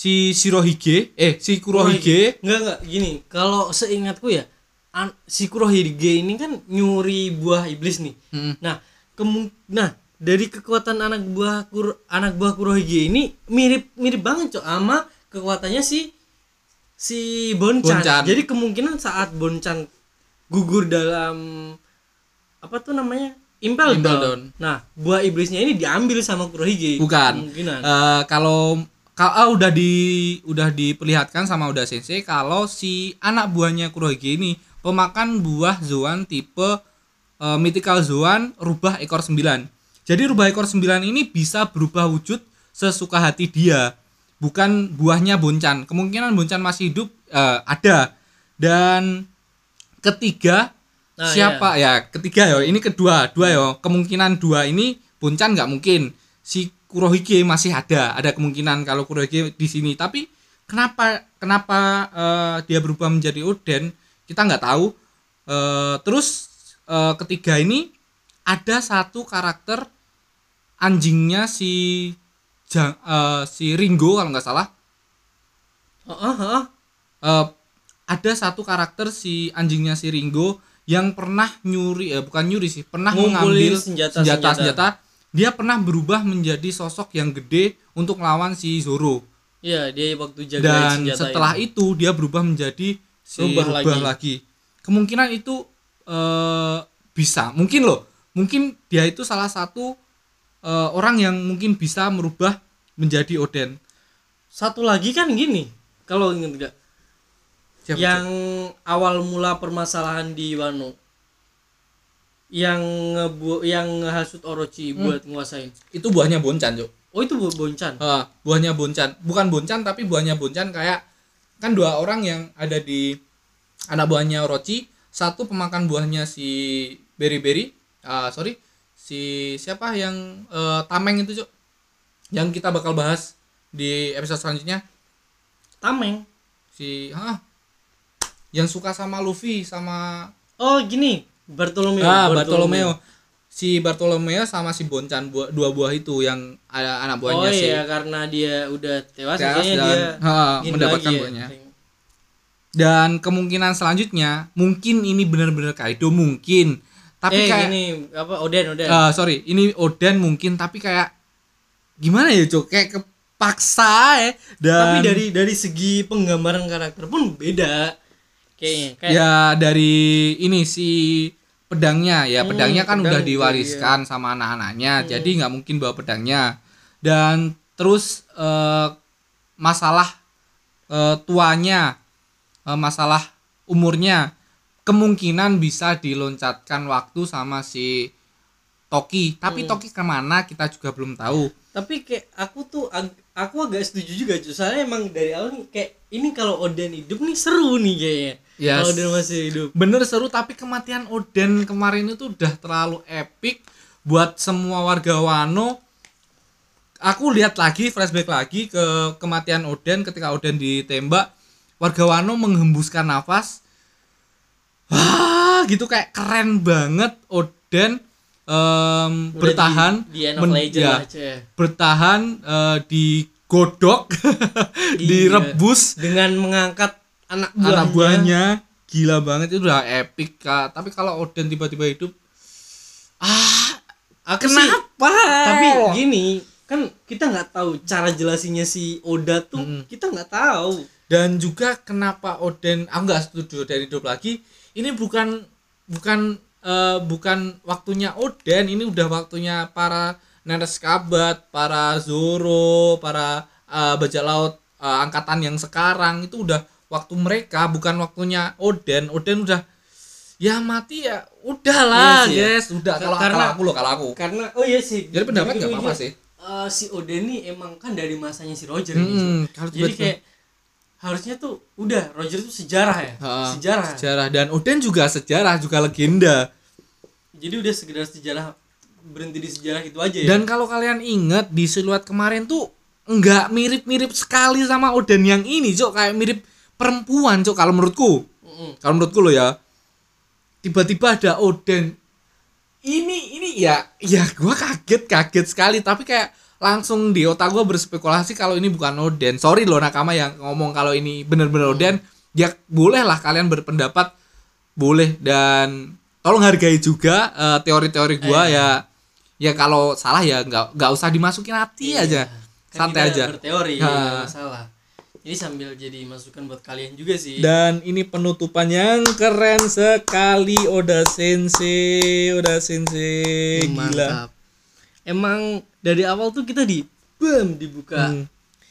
si Shirohige, eh si Kurohige, Enggak enggak gini. Kalau seingatku ya, an- si Kurohige ini kan nyuri buah iblis nih. Hmm. Nah, kemu nah dari kekuatan anak buah kur anak buah Kurohige ini mirip mirip banget cok sama kekuatannya si si Bonchan. Bonchan. Jadi kemungkinan saat Bonchan gugur dalam apa tuh namanya? Impel, Impel Down. Down. Nah, buah iblisnya ini diambil sama Kurohige. bukan. Kemungkinan. Eh, kalau kalau udah di udah diperlihatkan sama udah sensei kalau si anak buahnya Kurohige ini pemakan buah Zoan tipe eh, mythical Zoan rubah ekor 9. Jadi rubah ekor 9 ini bisa berubah wujud sesuka hati dia. Bukan buahnya Bonchan. Kemungkinan Bonchan masih hidup eh, ada. Dan ketiga Nah, siapa ya ketiga ya ini kedua dua ya kemungkinan dua ini Bonchan nggak mungkin si Kurohige masih ada ada kemungkinan kalau Kurohige di sini tapi kenapa kenapa eh, dia berubah menjadi Oden kita nggak tahu Eh, terus eh, ketiga ini ada satu karakter anjingnya si Jang- eh, si Ringo kalau nggak salah Heeh, heeh. Eh, ada satu karakter si anjingnya si Ringo yang pernah nyuri eh bukan nyuri sih pernah Ngumpulin mengambil senjata- senjata, senjata. senjata dia pernah berubah menjadi sosok yang gede untuk melawan si Zoro Iya, dia waktu jaga dan setelah itu. itu. dia berubah menjadi si Rubah rubah, lagi. lagi. kemungkinan itu eh, bisa mungkin loh mungkin dia itu salah satu eh, orang yang mungkin bisa merubah menjadi Oden Satu lagi kan gini, kalau inget nggak? Siapa yang awal mula permasalahan di Wano yang ngebu yang ngehasut Orochi Hmm. buat nguasain. itu buahnya Bonchan Cuk. Oh itu Bu- Bonchan. Ah, buahnya Bonchan bukan Bonchan tapi buahnya Bonchan kayak kan dua orang yang ada di anak buahnya Orochi satu pemakan buahnya si Berry Berry ah sorry si siapa yang eh, Tameng itu cuk yang kita bakal bahas di episode selanjutnya Tameng. si ah yang suka sama Luffy sama Oh gini, Bartolomeo. ah Bartolomeo si Bartolomeo sama si Bonchan buah, dua buah itu yang ada anak Oh buahnya si iya karena dia udah tewas, Tewas dan, dia ha, mendapatkan lagi ya. buahnya. dan kemungkinan selanjutnya mungkin ini benar-benar Kaido mungkin tapi eh kayak gini apa Oden Oden. Ah, sorry ini Oden mungkin tapi kayak gimana ya cok kayak kepaksa ya dan Tapi dari dari segi penggambaran karakter pun beda. Kayaknya kayak ya dari ini si pedangnya ya Hmm, pedangnya kan pedang udah juga, diwariskan sama anak-anaknya jadi nggak mungkin bawa pedangnya. Dan terus eh, masalah eh, tuanya eh, masalah umurnya kemungkinan bisa diloncatkan waktu sama si Toki. Tapi Hmm. Toki ke mana kita juga belum tahu tapi kayak aku tuh ag- aku agak setuju juga soalnya emang dari awal nih kayak ini kalau Oden hidup nih seru nih kayaknya. Yes. kalau Oden masih hidup. Bener seru. Tapi kematian Oden kemarin itu udah terlalu epic buat semua warga Wano. Aku lihat lagi flashback lagi ke kematian Oden ketika Oden ditembak. Warga Wano menghembuskan nafas. Wah gitu kayak keren banget Oden Udah bertahan di, di end of men- legend ya, lah bertahan eh, digodok Iya. direbus dengan mengangkat anak buahnya, anak buahnya. gila banget itu udah epic kak. Tapi kalau Oden tiba-tiba hidup ah aku sih kenapa? Tapi gini kan kita nggak tahu cara jelasinya si Oda tuh Mm-mm. kita nggak tahu. Dan juga kenapa Oden aku nggak setuju dari hidup lagi ini bukan bukan eh, bukan waktunya Oden ini udah waktunya para Nenes Kabat para Zoro para eh, bajak laut eh, angkatan yang sekarang itu udah waktu mereka bukan waktunya Oden. Oden udah ya mati ya udahlah Iya ya. guys udah Ka- kalau karena- kalau aku loh kalau aku. karena oh iya sih jadi pendapat nggak apa-apa sih. eh, si Oda nih emang kan dari masanya si Roger Hmm, kalau jadi kayak harusnya tuh udah Roger tuh sejarah ya Ha, sejarah sejarah dan Oden juga sejarah juga legenda jadi udah sekedar sejarah berhenti di sejarah itu aja ya Dan kalau kalian ingat di siluet kemarin tuh nggak mirip-mirip sekali sama Oden yang ini, Cok. Kayak mirip perempuan, Cok. Kalau menurutku. Mm-mm. Kalau menurutku lo ya. Tiba-tiba ada Oden. Ini ini ya ya gua kaget kaget sekali tapi kayak langsung di otak gua berspekulasi kalau ini bukan Oden. Sorry loh nakama yang ngomong kalau ini bener-bener Oden. Ya boleh lah kalian berpendapat boleh dan tolong hargai juga eh, teori-teori gua Eh. ya ya kalau salah ya nggak nggak usah dimasukin hati Iya. aja Kan santai aja berteori Ha. nggak masalah jadi sambil jadi masukan buat kalian juga sih dan ini penutupan yang keren sekali Oda Sensei Oda Sensei gila mantap emang dari awal tuh kita di bam dibuka. Hmm.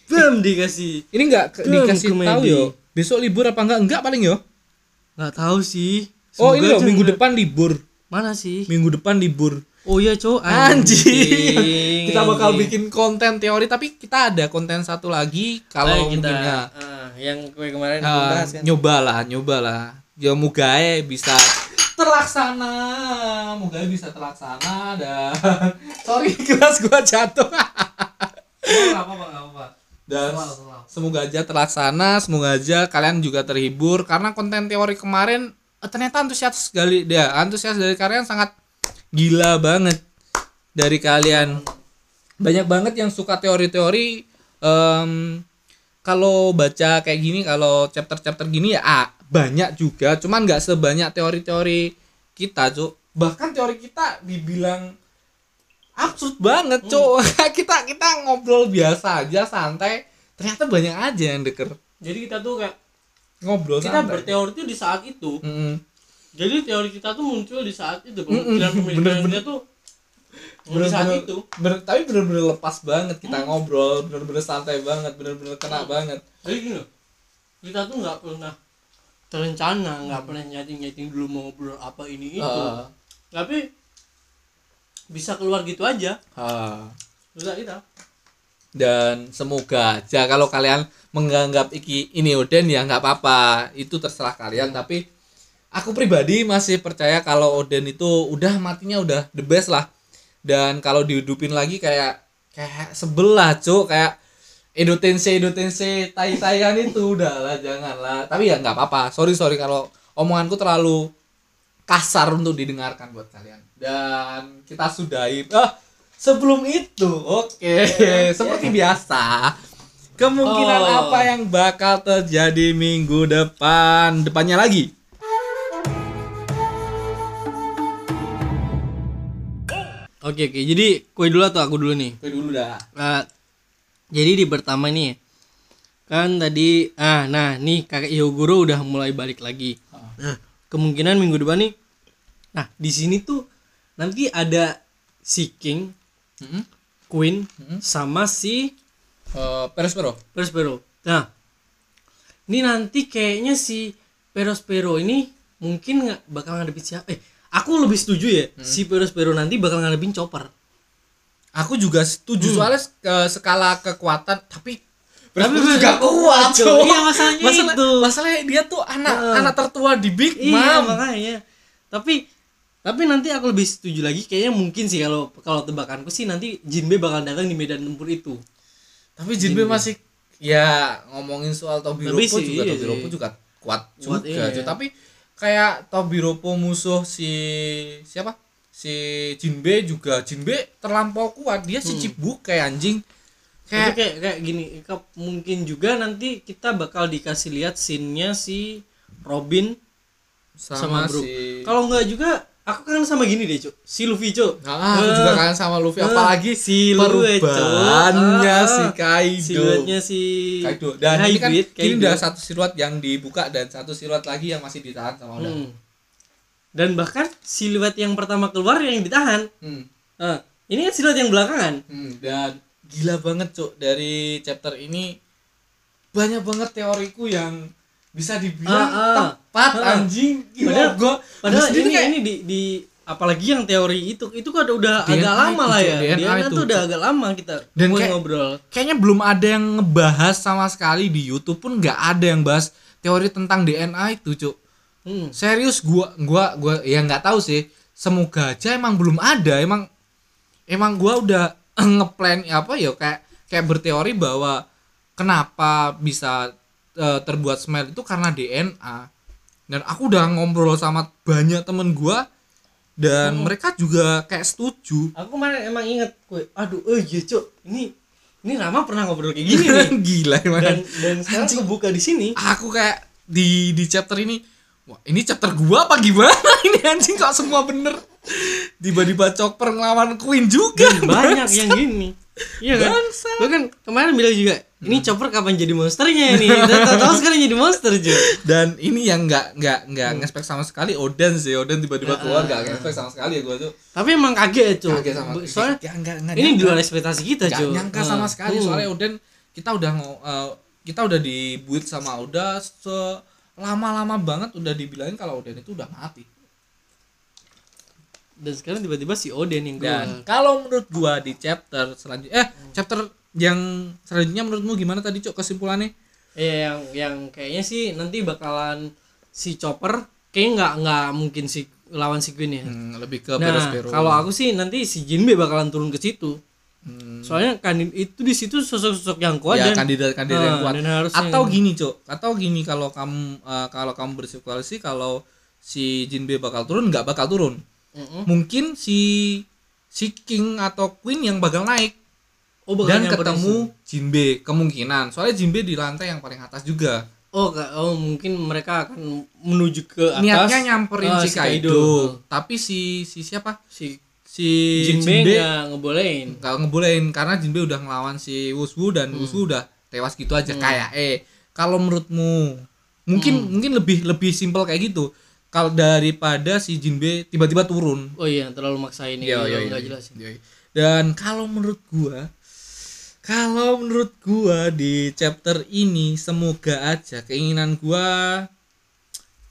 bam dikasih. Ini nggak ke- Gem dikasih komedi. tahu yo besok libur apa enggak enggak paling yo. Nggak tahu sih. Oh Semoga ini loh minggu depan libur. Mana sih? Minggu depan libur. Oh iya cowok anjing. Kita bakal bikin konten teori tapi kita ada konten satu lagi kalau kita mungkin ya. ah, yang kemarin Ah, kita bahas kan. nyobalah nyobalah. Ya mugae bisa terlaksana. Mugae bisa terlaksana dan sorry gelas gua jatuh. Nggak apa-apa nggak apa-apa. Dan semoga aja terlaksana semoga aja kalian juga terhibur karena konten teori kemarin eh, ternyata antusias sekali dia antusias dari kalian sangat gila banget. Dari kalian. Banyak banget yang suka teori-teori em, kalau baca kayak gini kalau chapter-chapter gini ya ah, banyak juga cuman nggak sebanyak teori-teori kita cuk. Bahkan teori kita dibilang absurd banget cuk. Kita kita ngobrol biasa aja santai. Ternyata banyak aja yang deker jadi kita tuh kayak ngobrol kita santai. berteori tuh di saat itu. Mm-mm. jadi teori kita tuh muncul di saat itu pemikiran-pemikiran Bener-bener. kita tuh di saat itu. Bener- tapi bener-bener lepas banget kita ngobrol bener-bener santai banget bener-bener kena banget. Jadi gini kita tuh nggak pernah terencana nggak pernah nyating-nyating dulu mau ngobrol apa ini itu. Ah, tapi bisa keluar gitu aja. Susah kita. Dan semoga aja kalau kalian menganggap iki ini Oden ya nggak apa-apa. Itu terserah kalian tapi aku pribadi masih percaya kalau Oden itu udah matinya udah the best lah. Dan kalau dihidupin lagi kayak kayak sebelah cuk. Kayak Edotense Edotense tai taian itu udah lah janganlah. Tapi ya nggak apa-apa. Sorry sorry kalau omonganku terlalu kasar untuk didengarkan buat kalian. Dan kita sudahi. Ah sebelum itu oke. Seperti biasa kemungkinan Oh. apa yang bakal terjadi minggu depan? Depannya lagi. Oke oke. Jadi kue dulu atau aku dulu nih? Gue dulu dah. Nah, jadi di pertama nih kan tadi ah nah nih kakek Hyoguro udah mulai balik lagi. Nah kemungkinan minggu depan nih nah di sini tuh nanti ada si King Mm-mm. Queen Mm-mm. sama si Eh, Perospero. Perospero. Nah ini nanti kayaknya si Perospero ini mungkin nggak bakal ngadepin siapa eh aku lebih setuju ya si Perospero nanti bakal ngadepin Chopper aku juga setuju soalnya ke skala kekuatan tapi Tapi juga kuat, Cok. Cok. Iya, masalahnya Masalah- itu. masalahnya dia tuh anak Heeh. anak tertua di Big Iya Mom makanya. Tapi tapi nanti aku lebih setuju lagi kayaknya mungkin sih kalau kalau tebakanku sih nanti Jinbe bakal datang di medan tempur itu. tapi Jinbe masih ya ngomongin soal Tobiropo juga iya Tobiropo sih. juga kuat Kuat, juga iya. Tapi kayak Tobiropo musuh si siapa si Jinbe juga Jinbe terlampau kuat dia si cibuk kayak anjing Kayak kayak kayak, kayak gini mungkin juga nanti kita bakal dikasih lihat scene-nya si Robin sama, sama, Brook. si Kalau nggak juga aku kan sama gini deh, Cuk. Si Luffy, Cuk. Ah, aku Eh, juga kangen sama Luffy eh, apalagi si Luffy, Cuk. perubahannya Ah, si Kaido. Siluetnya si Kaido. Dan ini kan Hybrid, ini Kaido. udah satu siluet yang dibuka dan satu siluet lagi yang masih ditahan sama Oda. Hmm. Dan bahkan siluet yang pertama keluar yang ditahan. Hmm. Ah, ini kan siluet yang belakangan. Hmm, Dan gila banget cuk dari chapter ini banyak banget teoriku yang bisa dibilang Ah, ah. tepat Ah. anjing. Gila Padahal- gua Padahal ini kayak- ini di, di apalagi yang teori itu itu kan udah DNA agak lama itu, lah ya. DNA DNA, itu, tuh udah agak lama kita Dan kayak- ngobrol. kayaknya belum ada yang ngebahas sama sekali di YouTube pun nggak ada yang bahas teori tentang DNA itu cuk Hmm. serius gua gua gua ya nggak tahu sih. Semoga aja emang belum ada. Emang emang gua udah ngeplan apa ya kayak kayak berteori bahwa kenapa bisa eh, terbuat smell itu karena DNA dan aku udah ngobrol sama banyak temen gua dan mereka juga kayak setuju. Aku kemarin emang inget gue, aduh, oh iya cuk, ini ini Rama pernah ngobrol kayak gini nih. gila emang. Dan dan sekarang kebuka di sini. aku kayak di di chapter ini wah ini chapter gua apa gimana ini anjing kok semua bener tiba-tiba Chopper ngelawan Queen juga Dan banyak yang gini. Iya kan? Bangsa. Gue kan kemarin bilang juga, ini Hmm. Chopper kapan jadi monsternya ini? Tahu-tahu sekarang jadi monster cuy. dan ini yang nggak nggak nggak Hmm. ngespek sama sekali Oden sih Oden tiba-tiba keluar nggak ngespek sama sekali ya gua tuh Tapi emang kaget cuy. kaget sama Soalnya ya, nggak, nggak ini di luar ekspektasi kita cuy. nyangka sama Ah. sekali Hmm. soalnya Oden kita udah eh, kita udah dibuat sama Oda selama-lama banget udah dibilangin kalau Oden itu udah mati Dan sekarang tiba-tiba si Oden yang keluar. Dan kalau menurut gua di chapter selanjutnya eh chapter yang selanjutnya menurutmu gimana tadi Cok kesimpulannya? Iya yang yang kayaknya sih nanti bakalan si Chopper kayak nggak nggak mungkin si lawan si Queen ya. Hmm, lebih ke Nah, kalau aku sih nanti si Jinbe bakalan turun ke situ. Hmm. soalnya kan itu di situ sosok-sosok yang kuat ya dan kandidat-kandidat yang Ah, kuat. harusnya atau yang- gini cok atau gini kalau kamu eh, kalau kamu berspekulasi kalau si Jinbe bakal turun nggak bakal turun. Mm-mm. mungkin si si King atau Queen yang bakal naik. Oh, bakal dan ketemu sih. Jinbe kemungkinan. Soalnya Jinbe di lantai yang paling atas juga. Oh oh mungkin mereka akan menuju ke atas. niatnya nyamperin Ah, si si Kaido, Kaido. tapi si si siapa? Si si Jinbe Jinbe nggak ngebolehin nggak ngebolehin karena Jinbe udah ngelawan si Wuswu dan Hmm. Wuswu udah tewas gitu aja kayak eh kalau menurutmu mungkin Hmm. mungkin lebih lebih simpel kayak gitu kalau daripada si Jinbe tiba-tiba turun oh iya terlalu maksain ini Iya, iya, nggak iya, jelas iya. dan kalau menurut gua kalau menurut gua di chapter ini semoga aja keinginan gua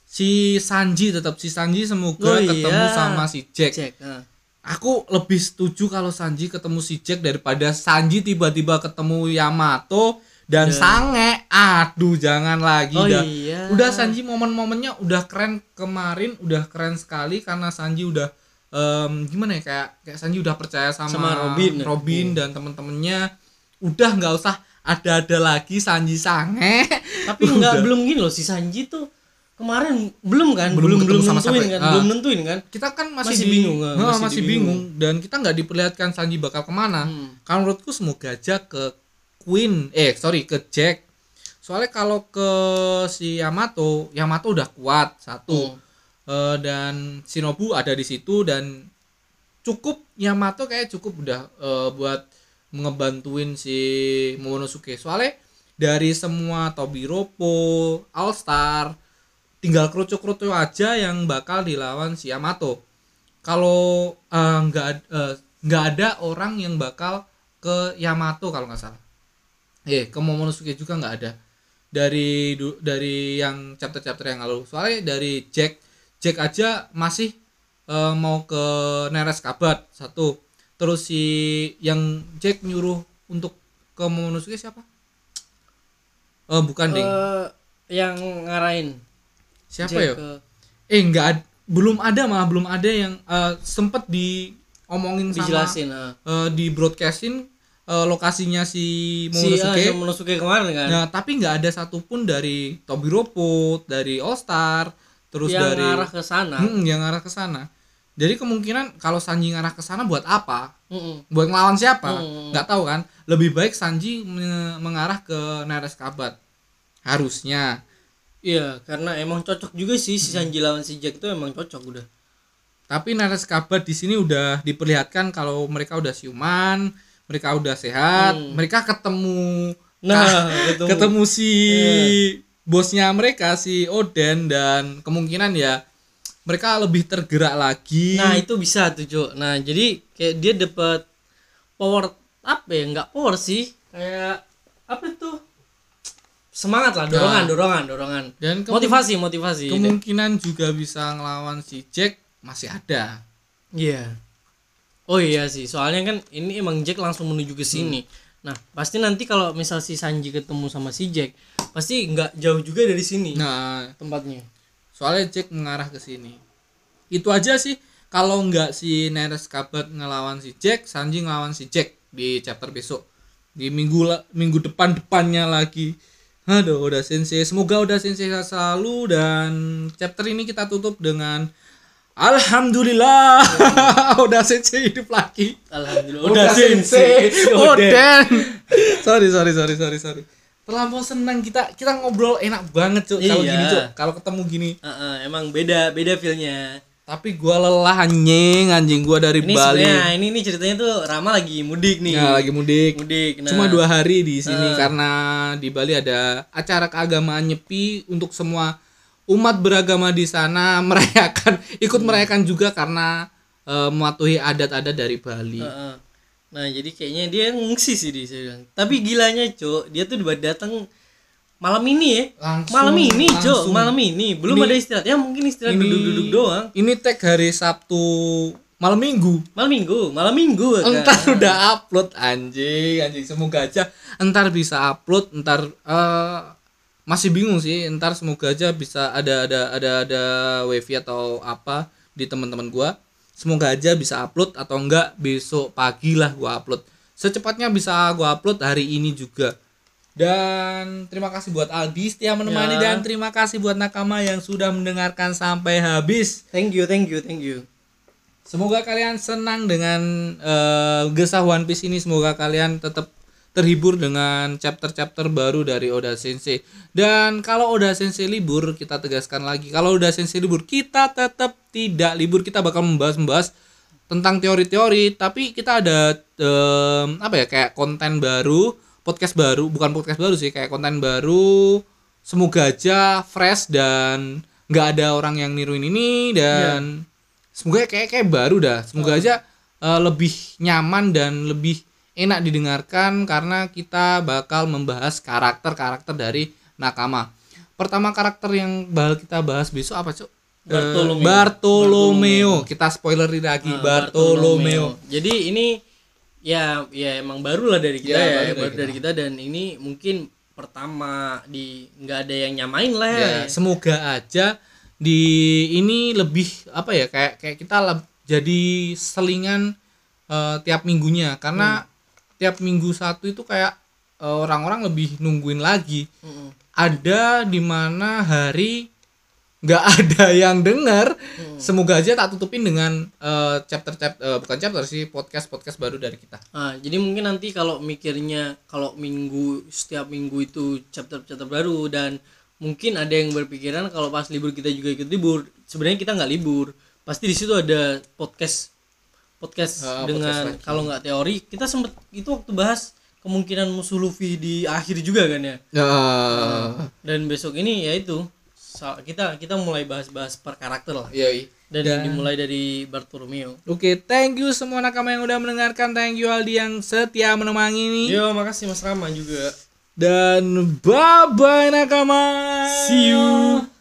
si Sanji tetap si Sanji semoga Oh, iya. ketemu sama si Jack cek ah. Aku lebih setuju kalau Sanji ketemu si Jack daripada Sanji tiba-tiba ketemu Yamato dan Dan- Sange. Aduh, jangan lagi oh dah. iya Udah Sanji momen-momennya udah keren kemarin, udah keren sekali karena Sanji udah em, gimana ya kayak kayak Sanji udah percaya sama, Sama Robin. Robin dan temen-temennya. Udah nggak usah ada-ada lagi Sanji Sange. tapi nggak belum gini loh si Sanji tuh kemarin belum kan Belum belum belum sama nentuin siapa. kan Ah. belum nentuin kan Kita kan masih, Masih di- bingung, Nah, masih masih, dibingung. bingung dan kita nggak diperlihatkan Sanji bakal ke mana. Hmm. kalau menurutku semoga aja ke Queen eh sorry ke Jack soalnya kalau ke si Yamato Yamato udah kuat satu Hmm. Eh, dan Shinobu ada di situ dan cukup Yamato kayak cukup udah eh, buat ngebantuin si Momonosuke soalnya dari semua Tobiropo All Star tinggal kerucuk-kerucuk aja yang bakal dilawan si Yamato. Kalau eh, nggak eh, nggak ada orang yang bakal ke Yamato kalau nggak salah. Eh ke Momonosuke juga nggak ada. Dari du- dari yang chapter-chapter yang lalu. Soalnya dari Jack Jack aja masih eh, mau ke Neres Kabat satu. Terus si yang Jack nyuruh untuk ke Momonosuke siapa? Oh bukan ding. Eh, yang ngarahin siapa ya eh nggak ad- belum ada malah belum ada yang eh, sempet diomongin sama dijelasin ah. eh, di broadcasting eh, lokasinya si si ah, Momonosuke si Momonosuke kemarin kan Nah, tapi nggak ada satupun dari Tobiropo, dari All Star, terus yang dari arah ke sana Hmm, yang arah ke sana. Jadi kemungkinan kalau Sanji ngarah ke sana buat apa? Mm-mm. Buat ngelawan siapa? Nggak tahu kan. Lebih baik Sanji me- mengarah ke Neres Kabat. Harusnya. Iya karena emang cocok juga sih si Sanji lawan si Jack itu emang cocok udah Tapi Neres Kabat di sini udah diperlihatkan kalau mereka udah siuman, mereka udah sehat, Hmm. mereka ketemu nah ketemu. ketemu si Iya. bosnya mereka si Oden dan kemungkinan ya mereka lebih tergerak lagi. nah itu bisa tuh Jo nah jadi kayak dia dapat power apa ya nggak power sih kayak apa tuh semangat lah dorongan Nah. dorongan dorongan dan motivasi motivasi kemungkinan juga bisa ngelawan si Jack masih ada. Iya. Oh iya sih, soalnya kan ini emang Jack langsung menuju ke sini. Nah, pasti nanti kalau misal si Sanji ketemu sama si Jack, pasti nggak jauh juga dari sini Nah, tempatnya. soalnya Jack mengarah ke sini. Itu aja sih. Kalau nggak si Neres Kabat ngelawan si Jack, Sanji ngelawan si Jack di chapter besok. Di minggu minggu depan depannya lagi. Aduh, udah sensei. Semoga udah sensei selalu dan chapter ini kita tutup dengan Alhamdulillah udah sensei hidup lagi. Alhamdulillah. Udah sensei. Udah. Oden. sorry, sorry, sorry, sorry, sorry. Terlampau senang kita kita ngobrol enak banget, Cuk. Kalau Iya. gini, Cuk. Kalau ketemu gini. Heeh, emang beda beda feelnya. Tapi gua lelah anjing, anjing gua dari Ini Bali. ini ini ceritanya tuh Rama lagi mudik nih. Ya, lagi mudik. mudik. Nah, Cuma dua hari di sini Eh. karena di Bali ada acara keagamaan nyepi untuk semua umat beragama di sana merayakan, ikut merayakan juga karena eh, mematuhi adat-adat dari Bali. Heeh. Nah, jadi kayaknya dia ngungsi sih di saya bilang. Tapi gilanya, Cok, dia tuh datang malam ini ya. Langsung, malam ini, langsung. malam ini. Belum Ini- ada istirahat. Ya mungkin istirahat duduk-duduk doang. Ini tag hari Sabtu malam Minggu. Malam Minggu, malam Minggu kan. Entar udah upload anjing, anjing. Semoga aja entar bisa upload, entar eh, masih bingung sih. Entar semoga aja bisa ada ada ada ada wifi atau apa di teman-teman gua. Semoga aja bisa upload atau enggak besok pagi lah gua upload. secepatnya bisa gua upload hari ini juga dan terima kasih buat Aldi setia menemani Ya. dan terima kasih buat nakama yang sudah mendengarkan sampai habis thank you thank you thank you Semoga kalian senang dengan eh, gesah One Piece ini. Semoga kalian tetap terhibur dengan chapter-chapter baru dari Oda Sensei. Dan kalau Oda Sensei libur, kita tegaskan lagi, kalau Oda Sensei libur, kita tetap tidak libur. Kita bakal membahas-membahas tentang teori-teori, tapi kita ada em, apa ya kayak konten baru, podcast baru, bukan podcast baru sih, kayak konten baru. Semoga aja fresh dan nggak ada orang yang niruin ini dan semoga kayak kayak baru dah semoga aja eh, lebih nyaman dan lebih enak didengarkan karena kita bakal membahas karakter-karakter dari nakama pertama karakter yang bakal kita bahas besok apa cuk Eh, Bartolomeo. Bartolomeo. kita spoilerin lagi Ah, Bartolomeo. Jadi ini ya ya emang baru lah dari kita Ya, ya, baru baru, dari dari kita. dan ini mungkin pertama di nggak ada yang nyamain lah ya. ya, semoga aja di ini lebih apa ya kayak kayak kita leb- jadi selingan eh, tiap minggunya. Karena tiap minggu satu itu kayak eh, orang-orang lebih nungguin lagi. Mm-mm. ada di mana hari nggak ada yang denger semoga aja tak tutupin dengan eh, chapter chapter bukan chapter sih podcast podcast baru dari kita Ah, jadi mungkin nanti kalau mikirnya kalau minggu setiap minggu itu chapter-chapter baru dan mungkin ada yang berpikiran kalau pas libur kita juga ikut libur. Sebenarnya kita nggak libur. Pasti di situ ada podcast podcast Ah, dengan podcast kalau nggak teori kita sempet itu waktu bahas kemungkinan musuh Luffy di akhir juga kan ya. Dan besok ini ya itu sa- kita kita mulai bahas-bahas per karakter lah. Yoi. Dan, Dan- dimulai dari Bartolomeo. Oke, thank you semua nakama yang udah mendengarkan. Thank you Aldi yang setia menemani ini. Yo, makasih Mas Rama juga. Dan bye bye nakama. See you.